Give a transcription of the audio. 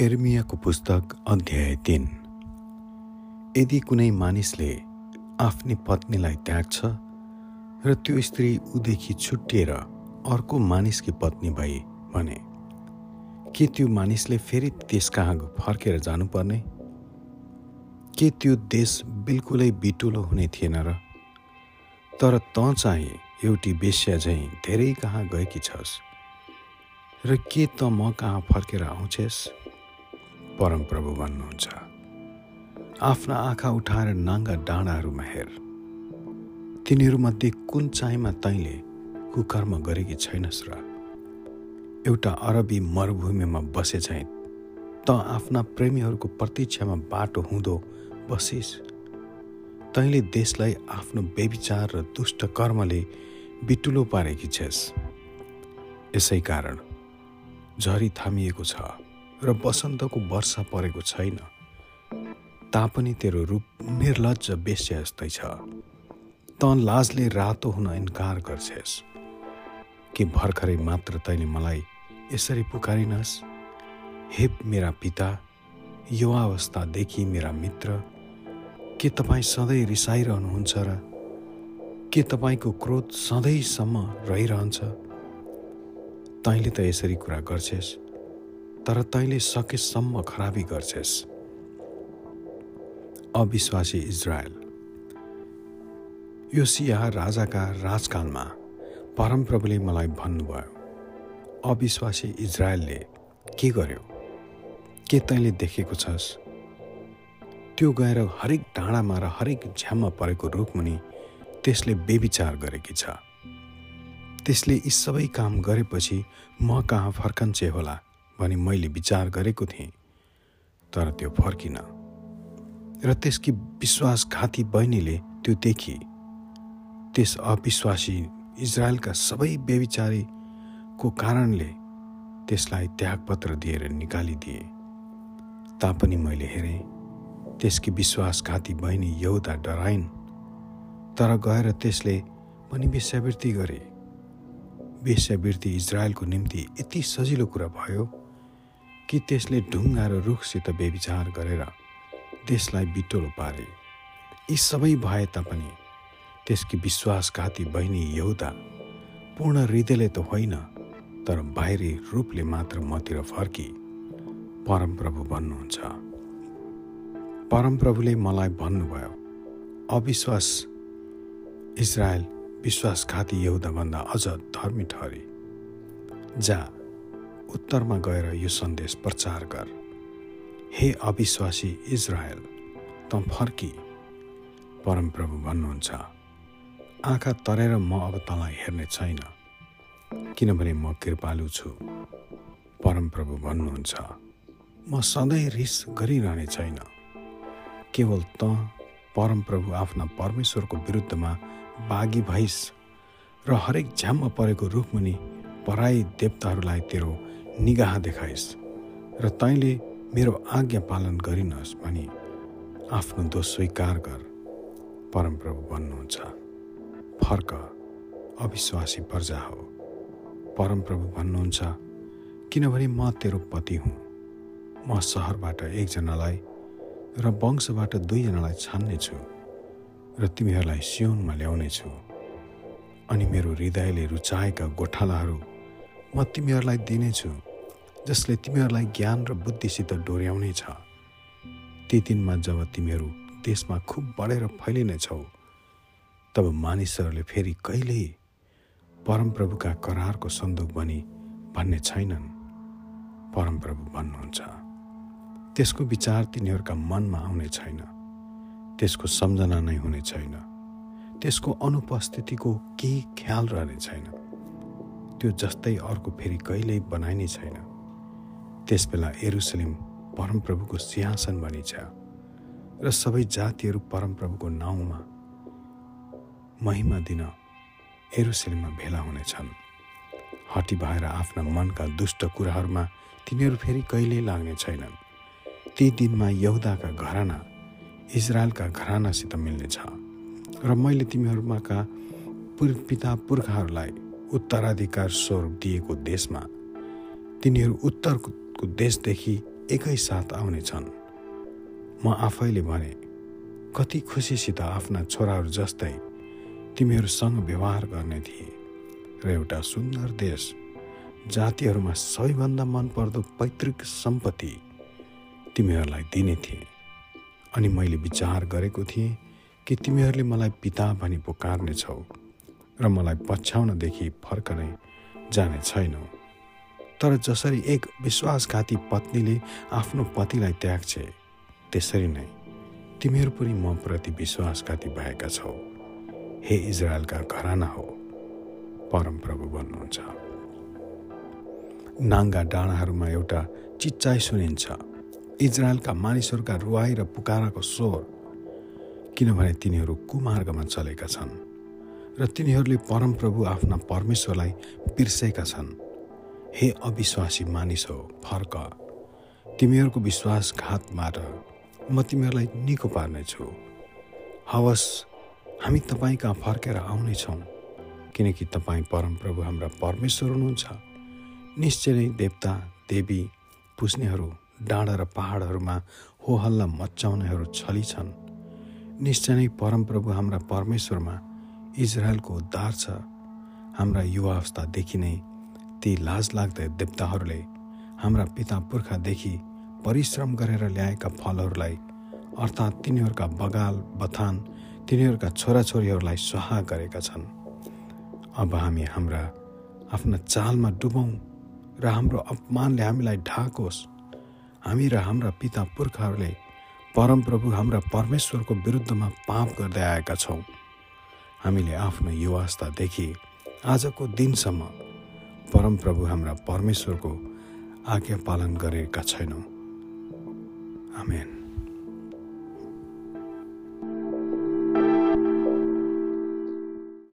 एर्मियाको पुस्तक अध्याय तिन। यदि कुनै मानिसले आफ्नी पत्नीलाई त्याग्छ र त्यो स्त्री उदेखि छुट्टिएर अर्को मानिसकी पत्नी भई भने के त्यो मानिसले फेरि त्यस कहाँ फर्केर जानुपर्ने? के त्यो देश बिल्कुलै बिटुलो हुने थिएन र? तर त चाहिँ एउटी बेस्या झैँ धेरै कहाँ गएकी छस्? र के त म कहाँ फर्केर आउँछेस्? परमप्रभु भन्नुहुन्छ। आफ्ना आँखा उठाएर नाङ्गा डाँडाहरूमा हेर। तिनीहरूमध्ये कुन चाहिँमा तैँले कुकर्म गरेकी छैनस् र। एउटा अरबी मरुभूमिमा बसे चाहिँ त आफ्ना प्रेमीहरूको प्रतीक्षामा बाटो हुँदो बसिस्। तैँले देशलाई आफ्नो बेविचार र दुष्ट कर्मले बिटुलो पारेकी छेस्। यसै कारण झरी थामिएको छ। र वसन्तको वर्षा परेको छैन। तापनि तेरो रूप निर्लज बेस्या जस्तै छ। त लाजले रातो हुन इन्कार गर्छेस्। कि भर्खरै मात्र तैँले मलाई यसरी पुकारिनस्? हे मेरा पिता यो अवस्थादेखि मेरा मित्र के तपाईँ सधैँ रिसाइरहनुहुन्छ र के तपाईँको क्रोध सधैँसम्म रहिरहन्छ? तैँले त यसरी कुरा गर्छेस्। तर तैँले सकेसम्म खराबी गर्छेस्। अविश्वासी इजरायल यो सिया राजाका राजकालमा परमप्रभुले मलाई भन्नुभयो अविश्वासी इजरायलले के गर्यो? के तैँले देखेको छस्? त्यो गएर हरेक डाँडामा र हरेक झ्याममा परेको रुखमुनि त्यसले बेविचार गरेकी छ। त्यसले यी सबै काम गरेपछि म कहाँ फर्कन्छे होला? भनी मैले विचार गरेको थिएँ तर त्यो फर्किन। र त्यसकी विश्वासघाती बहिनीले त्यो देखी। त्यस अविश्वासी इजरायलका सबै बेविचारीको कारणले त्यसलाई त्यागपत्र दिएर निकालिदिए। तापनि मैले हेरेँ त्यसकी विश्वासघाती बहिनी यौदा डराइन् तर गएर त्यसले पनि वेश्यावृत्ति गरे। वेश्यावृत्ति इजरायलको निम्ति यति सजिलो कुरा भयो। कि त्यसले ढुङ्गा र रुखसित बेविचार गरेर देशलाई बिटोलो पारे। यी सबै भए तापनि त्यसकी विश्वासघाती बहिनी यहुदा पूर्ण हृदयले त होइन तर बाहिरी रूपले मात्र मतिर फर्की परमप्रभु भन्नुहुन्छ परमप्रभुले मलाई भन्नुभयो अविश्वास इजरायल विश्वासघाती यहुदाभन्दा अझ धर्मी ठहरे। जा उत्तरमा गएर यो सन्देश प्रचार गर। हे अविश्वासी इजरायल त फर्की। परमप्रभु भन्नुहुन्छ आँखा तरेर म अब तँलाई हेर्ने छैन किनभने म कृपालु छु। परमप्रभु भन्नुहुन्छ म सधैँ रिस गरिरहने छैन। केवल त परमप्रभु आफ्ना परमेश्वरको विरुद्धमा बाघी भइस र हरेक झ्याममा परेको रुखमुनि पराई देवताहरूलाई तेरो निगाह देखाइस् र तैँले मेरो आज्ञा पालन गरिनस् भनी आफ्नो दोष स्वीकार गर। परमप्रभु भन्नुहुन्छ फर्क अविश्वासी प्रजा हो। परमप्रभु भन्नुहुन्छ किनभने म तेरो पति हुँ। म सहरबाट एकजनालाई र वंशबाट दुईजनालाई छान्नेछु र तिमीहरूलाई सियोनमा ल्याउनेछु। अनि मेरो हृदयले रुचाएका गोठालाहरू म तिमीहरूलाई दिनेछु। जसले तिमीहरूलाई ज्ञान र बुद्धिसित डोर्याउने छ ती दिनमा जब तिमीहरू देशमा खुब बढेर फैलिनेछौ तब मानिसहरूले फेरि कहिल्यै परमप्रभुका करारको सन्दुक बनी भन्ने छैनन् परमप्रभु भन्नुहुन्छ। त्यसको विचार तिनीहरूका मनमा आउने छैन त्यसको सम्झना नै हुने छैन त्यसको अनुपस्थितिको केही ख्याल रहने छैन त्यो जस्तै अर्को फेरि कहिल्यै बनाइने छैन। त्यस बेला एरुसलिम परमप्रभुको सिंहासन बनिन्छ र सबै जातिहरू परमप्रभुको नाउँमा महिमा दिन एरुसलिममा भेला हुनेछन्। हटी भएर आफ्ना मनका दुष्ट कुराहरूमा तिनीहरू फेरि कहिल्यै लाग्ने छैनन्। ती दिनमा यहुदाका घराना इजरायलका घरानासित मिल्नेछ र मैले तिमीहरूमाका पिता पुर्खाहरूलाई उत्तराधिकार स्वरूप दिएको देशमा तिनीहरू उत्तरको देशदेखि एकैसाथ आउनेछन्। म आफैले भने कति खुसीसित आफ्ना छोराहरू जस्तै तिमीहरूसँग व्यवहार गर्ने थिए र एउटा सुन्दर देश जातिहरूमा सबैभन्दा मनपर्दो पैतृक सम्पत्ति तिमीहरूलाई दिने थिएँ। अनि मैले विचार गरेको थिएँ कि तिमीहरूले मलाई पिता भनी पुकार्नेछौ र मलाई पछ्याउनदेखि फर्कनै जाने छैनौ। तर जसरी एक विश्वासघाती पत्नीले आफ्नो पतिलाई त्याग्छे त्यसरी नै तिमीहरू पनि म प्रति विश्वासघाती भएका छौ। हे इजरायलका घराना हो परमप्रभु भन्नुहुन्छ। नाङ्गा डाँडाहरूमा एउटा चिच्चाइ सुनिन्छ इजरायलका मानिसहरूका रुवाई र पुकाराको स्वर। किनभने तिनीहरू कुमार्गमा चलेका छन् र तिनीहरूले परमप्रभु आफ्ना परमेश्वरलाई बिर्सेका छन्। हे अविश्वासी मानिस हो फर्क तिमीहरूको विश्वासघातबाट म तिमीहरूलाई निको पार्नेछु। हवस् हामी तपाईँ कहाँ फर्केर आउनेछौँ किनकि तपाईँ परमप्रभु हाम्रा परमेश्वर हुनुहुन्छ। निश्चय नै देवता देवी पुज्नेहरू डाँडा र पहाडहरूमा हो हल्ला मचाउनेहरू छली छन् निश्चय नै परमप्रभु हाम्रा परमेश्वरमा इजरायलको उद्धार छ। हाम्रा युवा अवस्थादेखि नै ती लाज लाग्दै देवताहरूले हाम्रा पिता पुर्खादेखि परिश्रम गरेर ल्याएका फलहरूलाई अर्थात् तिनीहरूका बगाल बथान तिनीहरूका छोराछोरीहरूलाई स्वाहा गरेका छन्। अब हामी हाम्रा आफ्ना चालमा डुबौँ र हाम्रो अपमानले हामीलाई ढाकोस्। हामी र हाम्रा पिता पुर्खाहरूले परमप्रभु हाम्रा परमेश्वरको विरुद्धमा पाप गर्दै आएका छौँ। हामीले आफ्नो युवावस्थादेखि आजको दिनसम्म परमप्रभु हाम्रा परमेश्वरको आज्ञा पालन गरेका छैनौँ। आमेन।